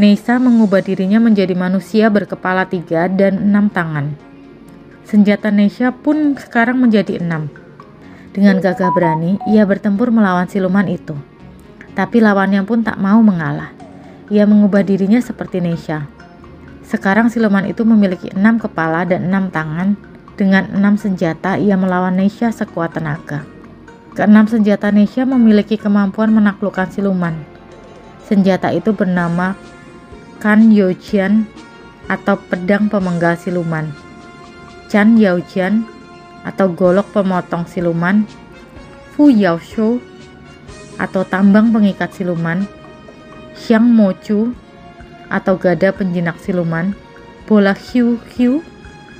Nesa mengubah dirinya menjadi manusia berkepala tiga dan enam tangan. Senjata Nesa pun sekarang menjadi enam. Dengan gagah berani, ia bertempur melawan siluman itu. Tapi lawannya pun tak mau mengalah. Ia mengubah dirinya seperti Nesa. Sekarang siluman itu memiliki enam kepala dan enam tangan. Dengan enam senjata, ia melawan Nesha sekuat tenaga. Keenam senjata Nesha memiliki kemampuan menaklukkan siluman. Senjata itu bernama Kan Youjian atau pedang pemenggal siluman, Chan Yaojian atau golok pemotong siluman, Fu Yaoshu atau tambang pengikat siluman, Xiang Mochu atau gada penjinak siluman, bola Hiu Hiu,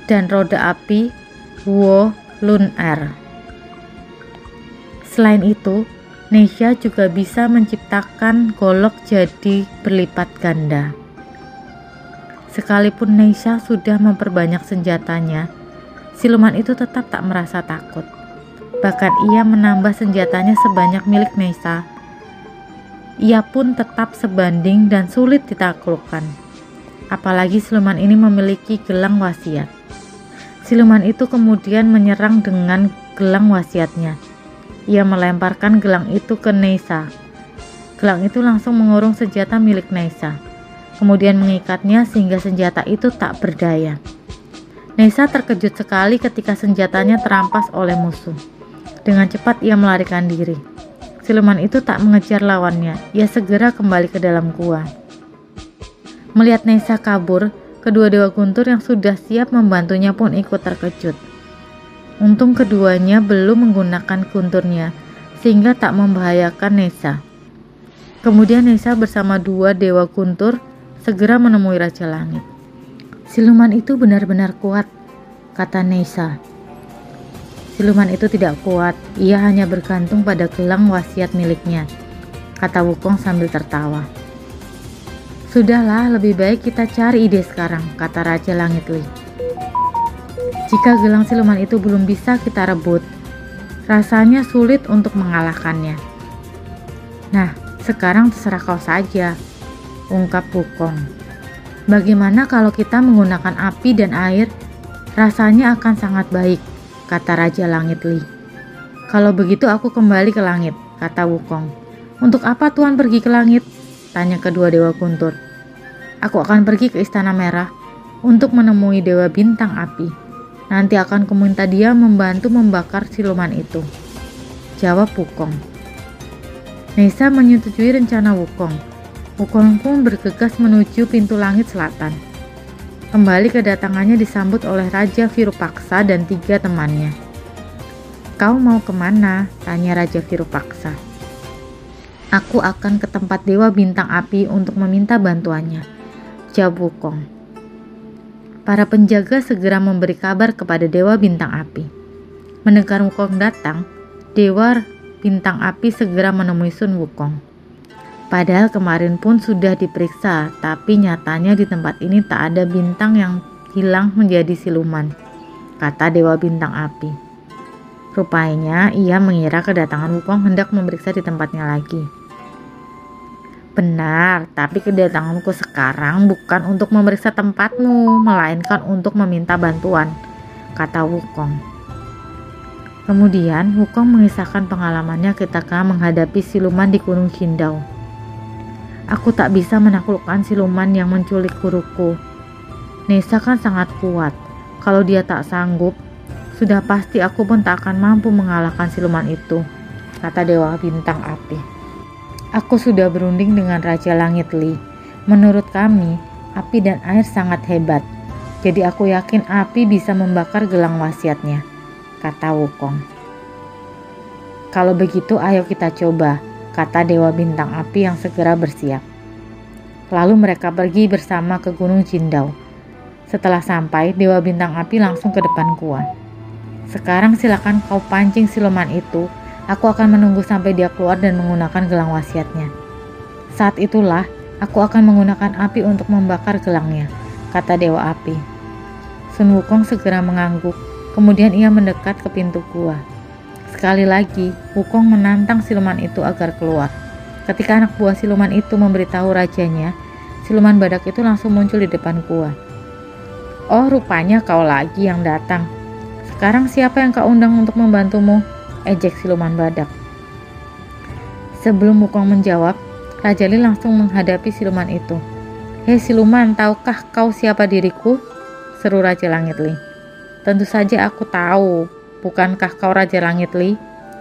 dan roda api Wo Lun Er. Selain itu, Nesha juga bisa menciptakan golok jadi berlipat ganda. Sekalipun Neisha sudah memperbanyak senjatanya, siluman itu tetap tak merasa takut. Bahkan ia menambah senjatanya sebanyak milik Neisha. Ia pun tetap sebanding dan sulit ditaklukkan. Apalagi siluman ini memiliki gelang wasiat. Siluman itu kemudian menyerang dengan gelang wasiatnya. Ia melemparkan gelang itu ke Neisa. Gelang itu langsung mengurung senjata milik Neisa kemudian mengikatnya sehingga senjata itu tak berdaya. Nesa terkejut sekali ketika senjatanya terampas oleh musuh. Dengan cepat ia melarikan diri. Siluman itu tak mengejar lawannya, ia segera kembali ke dalam gua. Melihat Nesa kabur, kedua dewa guntur yang sudah siap membantunya pun ikut terkejut. Untung keduanya belum menggunakan gunturnya, sehingga tak membahayakan Nesa. Kemudian Nesa bersama dua dewa guntur segera menemui Raja Langit. Siluman itu benar-benar kuat, kata Nesa. Siluman itu tidak kuat, ia hanya bergantung pada gelang wasiat miliknya, kata Wukong sambil tertawa. Sudahlah, lebih baik kita cari ide sekarang, kata Raja Langit Li. Jika gelang siluman itu belum bisa kita rebut, rasanya sulit untuk mengalahkannya. Nah, sekarang terserah kau saja, ungkap Wukong. Bagaimana kalau kita menggunakan api dan air? Rasanya akan sangat baik, kata Raja Langit Li. Kalau begitu aku kembali ke langit, kata Wukong. Untuk apa Tuan pergi ke langit? Tanya kedua dewa kuntur. Aku akan pergi ke Istana Merah untuk menemui Dewa Bintang Api. Nanti akan kuminta dia membantu membakar siluman itu. Jawab Wukong. Nesa menyetujui rencana Wukong Wukong pun bergegas menuju pintu langit selatan. Kembali kedatangannya disambut oleh Raja Virupaksa dan tiga temannya. Kau mau ke mana? Tanya Raja Virupaksa. Aku akan ke tempat Dewa Bintang Api untuk meminta bantuannya. Jawab Wukong. Para penjaga segera memberi kabar kepada Dewa Bintang Api. Mendengar Wukong datang, Dewa Bintang Api segera menemui Sun Wukong. Padahal kemarin pun sudah diperiksa, tapi nyatanya di tempat ini tak ada bintang yang hilang menjadi siluman, kata Dewa Bintang Api. Rupanya ia mengira kedatangan Wukong hendak memeriksa di tempatnya lagi. Benar, tapi kedatanganku sekarang bukan untuk memeriksa tempatmu, melainkan untuk meminta bantuan, kata Wukong. Kemudian Wukong mengisahkan pengalamannya ketika menghadapi siluman di Gunung Qingdao. Aku tak bisa menaklukkan siluman yang menculik guruku. Nesa kan sangat kuat. Kalau dia tak sanggup, sudah pasti aku pun tak akan mampu mengalahkan siluman itu, kata Dewa Bintang Api. Aku sudah berunding dengan Raja Langit Li. Menurut kami, api dan air sangat hebat. Jadi aku yakin api bisa membakar gelang wasiatnya, kata Wukong. Kalau begitu ayo kita coba, kata Dewa Bintang Api yang segera bersiap. Lalu mereka pergi bersama ke Gunung Jindau. Setelah sampai, Dewa Bintang Api langsung ke depan gua. Sekarang silakan kau pancing siluman itu. Aku akan menunggu sampai dia keluar dan menggunakan gelang wasiatnya. Saat itulah, aku akan menggunakan api untuk membakar gelangnya, kata Dewa Api. Sun Wukong segera mengangguk, kemudian ia mendekat ke pintu gua. Sekali lagi, Wukong menantang siluman itu agar keluar. Ketika anak buah siluman itu memberitahu rajanya, siluman badak itu langsung muncul di depan gua. Oh, rupanya kau lagi yang datang. Sekarang siapa yang kau undang untuk membantumu? Ejek siluman badak. Sebelum Wukong menjawab, Raja Li langsung menghadapi siluman itu. Hei siluman, tahukah kau siapa diriku? Seru Raja Langit Li. Tentu saja aku tahu. Bukankah kau Raja Langit Li?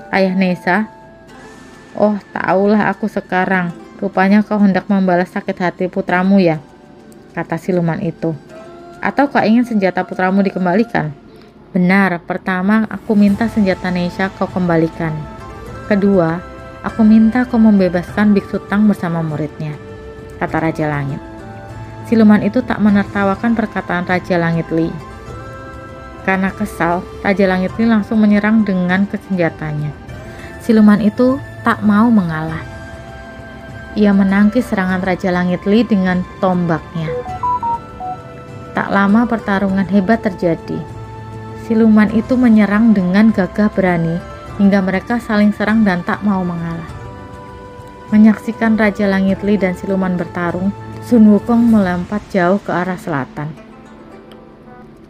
Ayah Nesa? Oh, tahulah aku sekarang. Rupanya kau hendak membalas sakit hati putramu ya? Kata siluman itu. Atau kau ingin senjata putramu dikembalikan? Benar, pertama aku minta senjata Nesha kau kembalikan. Kedua, aku minta kau membebaskan Biksu Tang bersama muridnya, kata Raja Langit. Siluman itu tak menertawakan perkataan Raja Langit Li. Karena kesal, Raja Langit Li langsung menyerang dengan kesenjatanya. Siluman itu tak mau mengalah. Ia menangkis serangan Raja Langit Li dengan tombaknya. Tak lama pertarungan hebat terjadi. Siluman itu menyerang dengan gagah berani hingga mereka saling serang dan tak mau mengalah. Menyaksikan Raja Langit Li dan siluman bertarung, Sun Wukong melompat jauh ke arah selatan.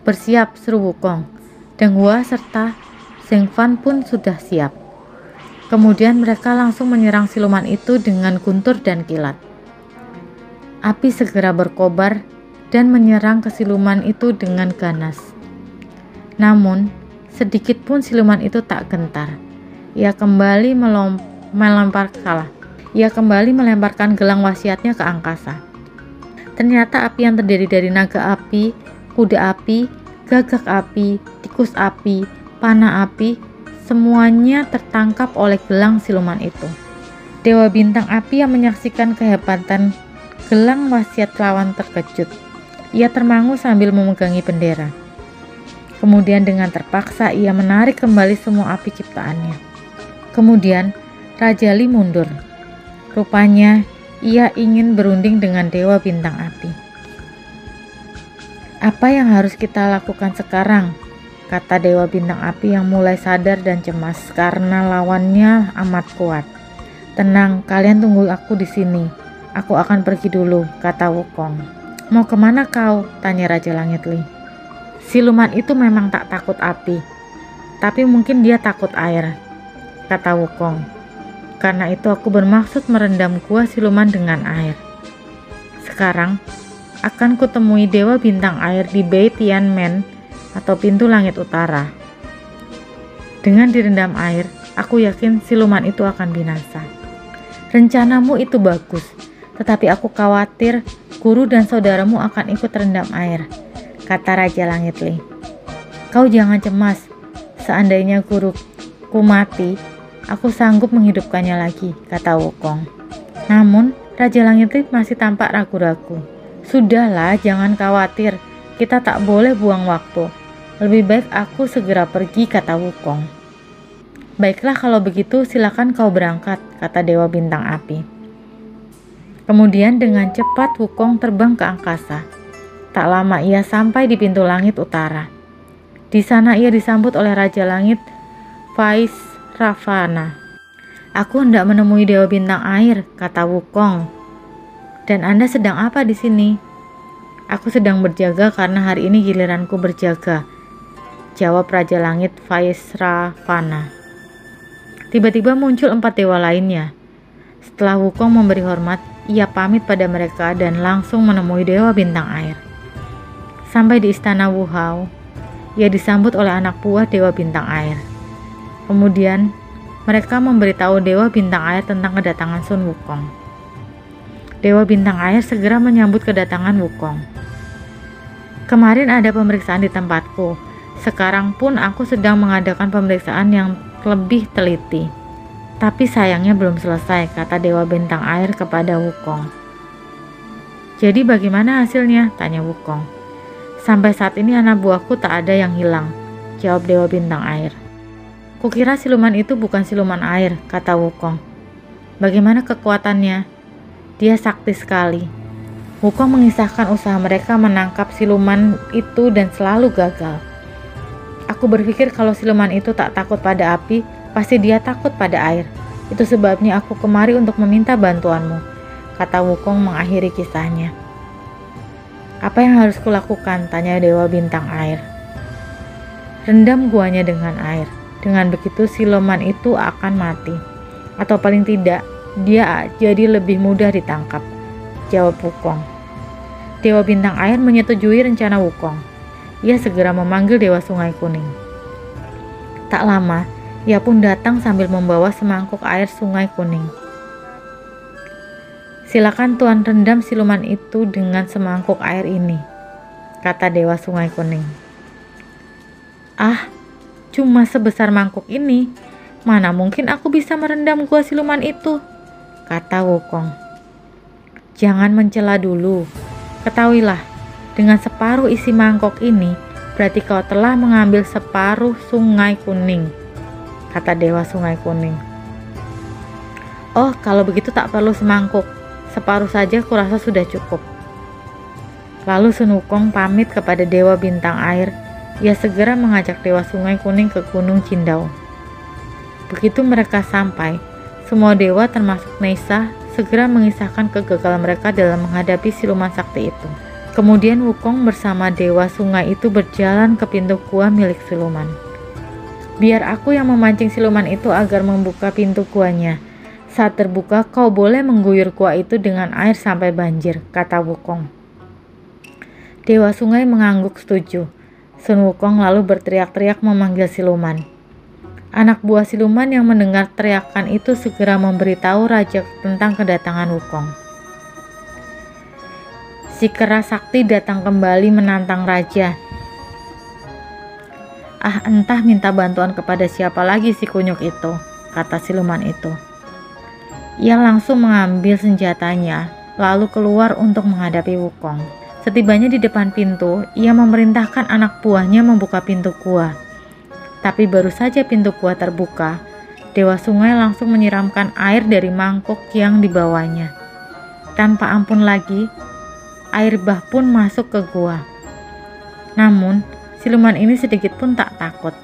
Bersiap, seru Wukong. Deng Hua serta Zheng Fan pun sudah siap. Kemudian mereka langsung menyerang siluman itu dengan guntur dan kilat. Api segera berkobar dan menyerang ke siluman itu dengan ganas. Namun, sedikit pun siluman itu tak gentar. Ia kembali melempar salah. Ia kembali melemparkan gelang wasiatnya ke angkasa. Ternyata api yang terdiri dari naga api, kuda api, gagak api, tikus api, panah api, semuanya tertangkap oleh gelang siluman itu. Dewa bintang api yang menyaksikan kehebatan gelang wasiat lawan terkejut. Ia termangu sambil memegangi bendera. Kemudian dengan terpaksa ia menarik kembali semua api ciptaannya. Kemudian Raja Li mundur. Rupanya ia ingin berunding dengan Dewa Bintang Api. Apa yang harus kita lakukan sekarang? Kata Dewa Bintang Api yang mulai sadar dan cemas karena lawannya amat kuat. Tenang, kalian tunggu aku di sini. Aku akan pergi dulu, kata Wukong. Mau ke mana kau? Tanya Raja Langit Li. Siluman itu memang tak takut api, tapi mungkin dia takut air, kata Wukong. Karena itu aku bermaksud merendam gua siluman dengan air. Sekarang, akan kutemui Dewa Bintang Air di Bei Men atau pintu langit utara. Dengan direndam air, aku yakin siluman itu akan binasa. Rencanamu itu bagus, tetapi aku khawatir guru dan saudaramu akan ikut terendam air, kata Raja Langit Li. Kau jangan cemas, seandainya guruku mati, aku sanggup menghidupkannya lagi, kata Wukong. Namun, Raja Langit Li masih tampak ragu-ragu. Sudahlah, jangan khawatir, kita tak boleh buang waktu. Lebih baik aku segera pergi, kata Wukong. Baiklah kalau begitu silakan kau berangkat, kata Dewa Bintang Api. Kemudian dengan cepat Wukong terbang ke angkasa. Tak lama ia sampai di pintu langit utara. Di sana ia disambut oleh Raja Langit Faiz Ravana. Aku hendak menemui Dewa Bintang Air, kata Wukong. Dan Anda sedang apa di sini? Aku sedang berjaga karena hari ini giliranku berjaga. Jawab Raja Langit Faiz Ravana. Tiba-tiba muncul empat dewa lainnya. Setelah Wukong memberi hormat, ia pamit pada mereka dan langsung menemui Dewa Bintang Air. Sampai di istana Wuhao, ia disambut oleh anak buah Dewa Bintang Air. Kemudian, mereka memberitahu Dewa Bintang Air tentang kedatangan Sun Wukong. Dewa Bintang Air segera menyambut kedatangan Wukong. Kemarin ada pemeriksaan di tempatku. Sekarang pun aku sedang mengadakan pemeriksaan yang lebih teliti. Tapi sayangnya belum selesai, kata Dewa Bintang Air kepada Wukong. Jadi bagaimana hasilnya? Tanya Wukong. Sampai saat ini anak buahku tak ada yang hilang, jawab Dewa Bintang Air. Kukira siluman itu bukan siluman air, kata Wukong. Bagaimana kekuatannya? Dia sakti sekali. Wukong mengisahkan usaha mereka menangkap siluman itu dan selalu gagal. Aku berpikir kalau siluman itu tak takut pada api, pasti dia takut pada air. Itu sebabnya aku kemari untuk meminta bantuanmu, kata Wukong mengakhiri kisahnya. Apa yang harus kulakukan? Tanya Dewa Bintang Air. Rendam guanya dengan air. Dengan begitu siluman itu akan mati. Atau paling tidak, dia jadi lebih mudah ditangkap. Jawab Wukong. Dewa Bintang Air menyetujui rencana Wukong. Ia segera memanggil Dewa Sungai Kuning. Tak lama, ia pun datang sambil membawa semangkuk air Sungai Kuning. Silakan Tuan rendam siluman itu dengan semangkuk air ini, kata Dewa Sungai Kuning. Ah, cuma sebesar mangkuk ini. Mana mungkin aku bisa merendam gua siluman itu? Kata Wukong. Jangan mencela dulu. Ketahuilah, dengan separuh isi mangkok ini, berarti kau telah mengambil separuh sungai kuning. Kata Dewa Sungai Kuning. Oh, kalau begitu tak perlu semangkuk. Separuh saja kurasa sudah cukup. Lalu Sun Wukong pamit kepada Dewa Bintang Air ia segera mengajak Dewa Sungai Kuning ke Gunung Cindau. Begitu mereka sampai, semua dewa termasuk Nesa segera mengisahkan kegagalan mereka dalam menghadapi siluman sakti itu. Kemudian Wukong bersama dewa sungai itu berjalan ke pintu gua milik siluman. Biar aku yang memancing siluman itu agar membuka pintu guanya. Saat terbuka, kau boleh mengguyur gua itu dengan air sampai banjir, kata Wukong. Dewa sungai mengangguk setuju. Sun Wukong lalu berteriak-teriak memanggil siluman. Anak buah siluman yang mendengar teriakan itu segera memberitahu raja tentang kedatangan Wukong. Si kera sakti datang kembali menantang raja. Ah entah minta bantuan kepada siapa lagi si kunyuk itu, kata siluman itu. Ia langsung mengambil senjatanya, lalu keluar untuk menghadapi Wukong. Setibanya di depan pintu, ia memerintahkan anak buahnya membuka pintu gua. Tapi baru saja pintu gua terbuka, Dewa Sungai langsung menyiramkan air dari mangkuk yang dibawanya. Tanpa ampun lagi, air bah pun masuk ke gua. Namun, siluman ini sedikit pun tak takut.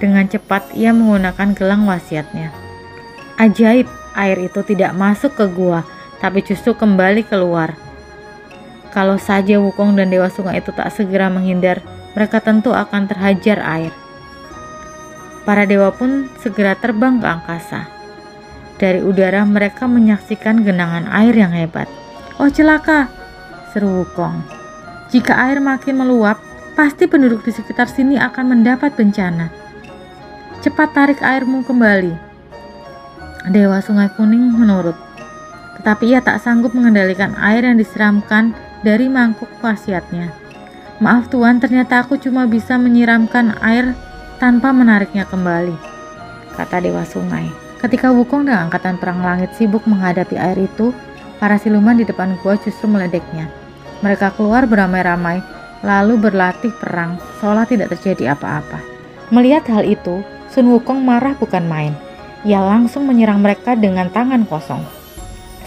Dengan cepat ia menggunakan gelang wasiatnya. Ajaib, air itu tidak masuk ke gua, tapi justru kembali keluar kalau saja Wukong dan Dewa Sungai itu tak segera menghindar, mereka tentu akan terhajar air. Para dewa pun segera terbang ke angkasa. Dari udara mereka menyaksikan genangan air yang hebat. Oh celaka, seru Wukong. Jika air makin meluap, pasti penduduk di sekitar sini akan mendapat bencana. Cepat tarik airmu kembali. Dewa Sungai Kuning menurut. Tetapi ia tak sanggup mengendalikan air yang disiramkan dari mangkuk wasiatnya. Maaf Tuan, ternyata aku cuma bisa menyiramkan air tanpa menariknya kembali, kata Dewa Sungai. Ketika Wukong dan Angkatan Perang Langit sibuk menghadapi air itu, para siluman di depan gua justru meledeknya. Mereka keluar beramai-ramai, lalu berlatih perang, seolah tidak terjadi apa-apa. Melihat hal itu, Sun Wukong marah bukan main. Ia langsung menyerang mereka dengan tangan kosong.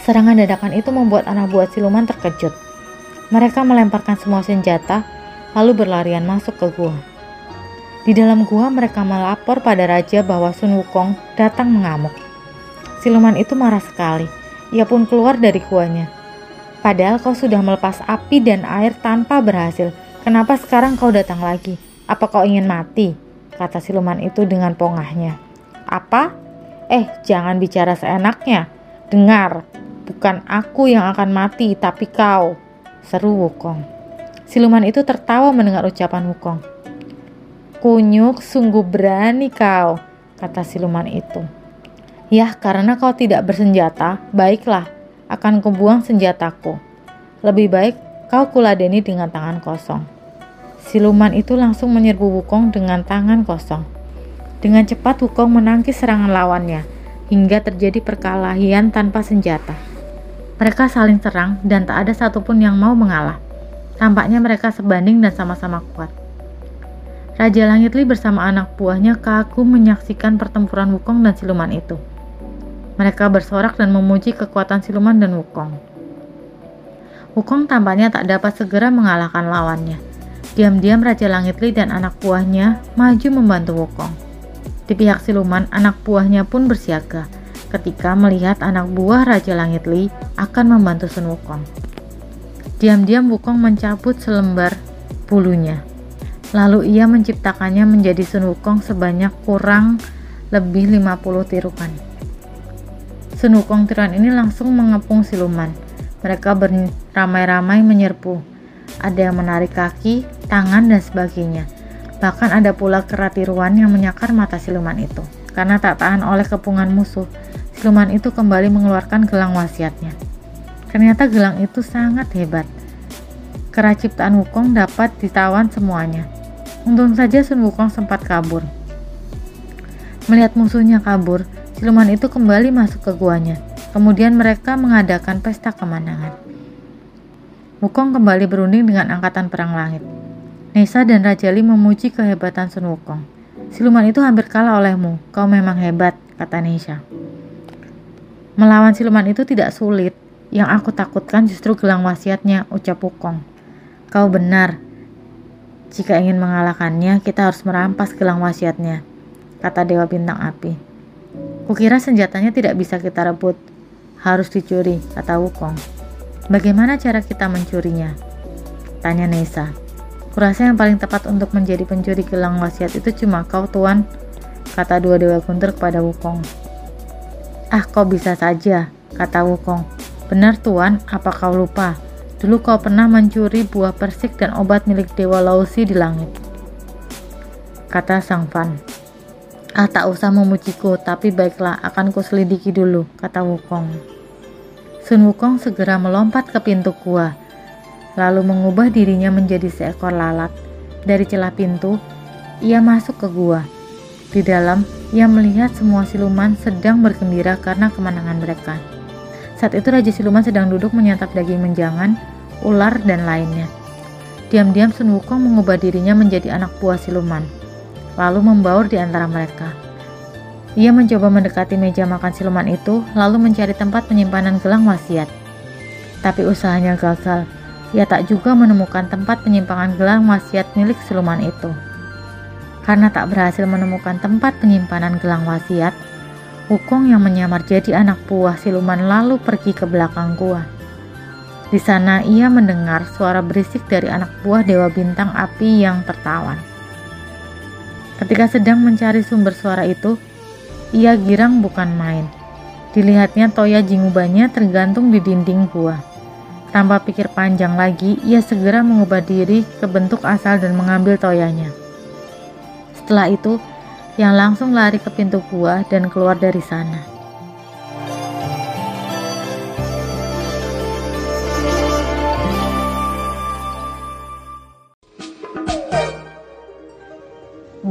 Serangan dadakan itu membuat anak buah siluman terkejut. Mereka melemparkan semua senjata, lalu berlarian masuk ke gua. Di dalam gua mereka melapor pada raja bahwa Sun Wukong datang mengamuk. Siluman itu marah sekali. Ia pun keluar dari guanya. Padahal kau sudah melepas api dan air tanpa berhasil. Kenapa sekarang kau datang lagi? Apa kau ingin mati? Kata siluman itu dengan pongahnya. Apa? Eh, jangan bicara seenaknya. Dengar, bukan aku yang akan mati, tapi kau seru Wukong. Siluman itu tertawa mendengar ucapan Wukong. Kunyuk, sungguh berani kau, kata siluman itu. Yah, karena kau tidak bersenjata, baiklah, akan kubuang senjataku. Lebih baik kau kuladeni dengan tangan kosong. Siluman itu langsung menyerbu Wukong dengan tangan kosong. Dengan cepat Wukong menangkis serangan lawannya, hingga terjadi perkelahian tanpa senjata. Mereka saling serang dan tak ada satupun yang mau mengalah. Tampaknya mereka sebanding dan sama-sama kuat. Raja Langit Li bersama anak buahnya kagum menyaksikan pertempuran Wukong dan siluman itu. Mereka bersorak dan memuji kekuatan siluman dan Wukong. Wukong tampaknya tak dapat segera mengalahkan lawannya. Diam-diam Raja Langit Li dan anak buahnya maju membantu Wukong. Di pihak siluman, anak buahnya pun bersiaga ketika melihat anak buah Raja Langit Li akan membantu Sun Wukong. Diam-diam Wukong mencabut selembar bulunya Lalu ia menciptakannya menjadi Sun Wukong sebanyak kurang lebih 50 tirukan. Sun Wukong tiruan ini langsung mengepung siluman. Mereka beramai-ramai menyerbu. Ada yang menarik kaki, tangan, dan sebagainya. Bahkan ada pula kera tiruan yang menyakar mata siluman itu. Karena tak tahan oleh kepungan musuh, siluman itu kembali mengeluarkan gelang wasiatnya. Ternyata gelang itu sangat hebat. Kera ciptaan Wukong dapat ditawan semuanya. Untung saja Sun Wukong sempat kabur. Melihat musuhnya kabur, siluman itu kembali masuk ke guanya. Kemudian mereka mengadakan pesta kemenangan. Wukong kembali berunding dengan angkatan perang langit. Nesa dan Raja Li memuji kehebatan Sun Wukong. Siluman itu hampir kalah olehmu. Kau memang hebat, kata Nesa. Melawan siluman itu tidak sulit. Yang aku takutkan justru gelang wasiatnya, ucap Wukong. Kau benar, jika ingin mengalahkannya, kita harus merampas gelang wasiatnya, kata Dewa Bintang Api. Kukira senjatanya tidak bisa kita rebut, harus dicuri, kata Wukong. Bagaimana cara kita mencurinya? Tanya Nesa. Kurasa yang paling tepat untuk menjadi pencuri gelang wasiat itu cuma kau tuan, kata dua Dewa Guntur kepada Wukong. Ah, kau bisa saja, kata Wukong. Benar tuan, apa kau lupa? Dulu kau pernah mencuri buah persik dan obat milik Dewa Lausi di langit. Kata Sang Fan. Ah tak usah memujiku, tapi baiklah akan kuselidiki dulu, kata Wukong. Sun Wukong segera melompat ke pintu gua, lalu mengubah dirinya menjadi seekor lalat. Dari celah pintu, ia masuk ke gua. Di dalam, ia melihat semua siluman sedang bergembira karena kemenangan mereka. Saat itu Raja Siluman sedang duduk menyantap daging menjangan ular, dan lainnya. Diam-diam Sun Wukong mengubah dirinya menjadi anak buah siluman, lalu membaur di antara mereka. Ia mencoba mendekati meja makan siluman itu, lalu mencari tempat penyimpanan gelang wasiat. Tapi usahanya gagal. Ia tak juga menemukan tempat penyimpanan gelang wasiat milik siluman itu. Karena tak berhasil menemukan tempat penyimpanan gelang wasiat, Wukong yang menyamar jadi anak buah siluman lalu pergi ke belakang gua. Di sana ia mendengar suara berisik dari anak buah Dewa Bintang Api yang tertawan. Ketika sedang mencari sumber suara itu, ia girang bukan main. Dilihatnya toya jingubanya tergantung di dinding gua. Tanpa pikir panjang lagi, ia segera mengubah diri ke bentuk asal dan mengambil toyanya. Setelah itu, ia langsung lari ke pintu gua dan keluar dari sana.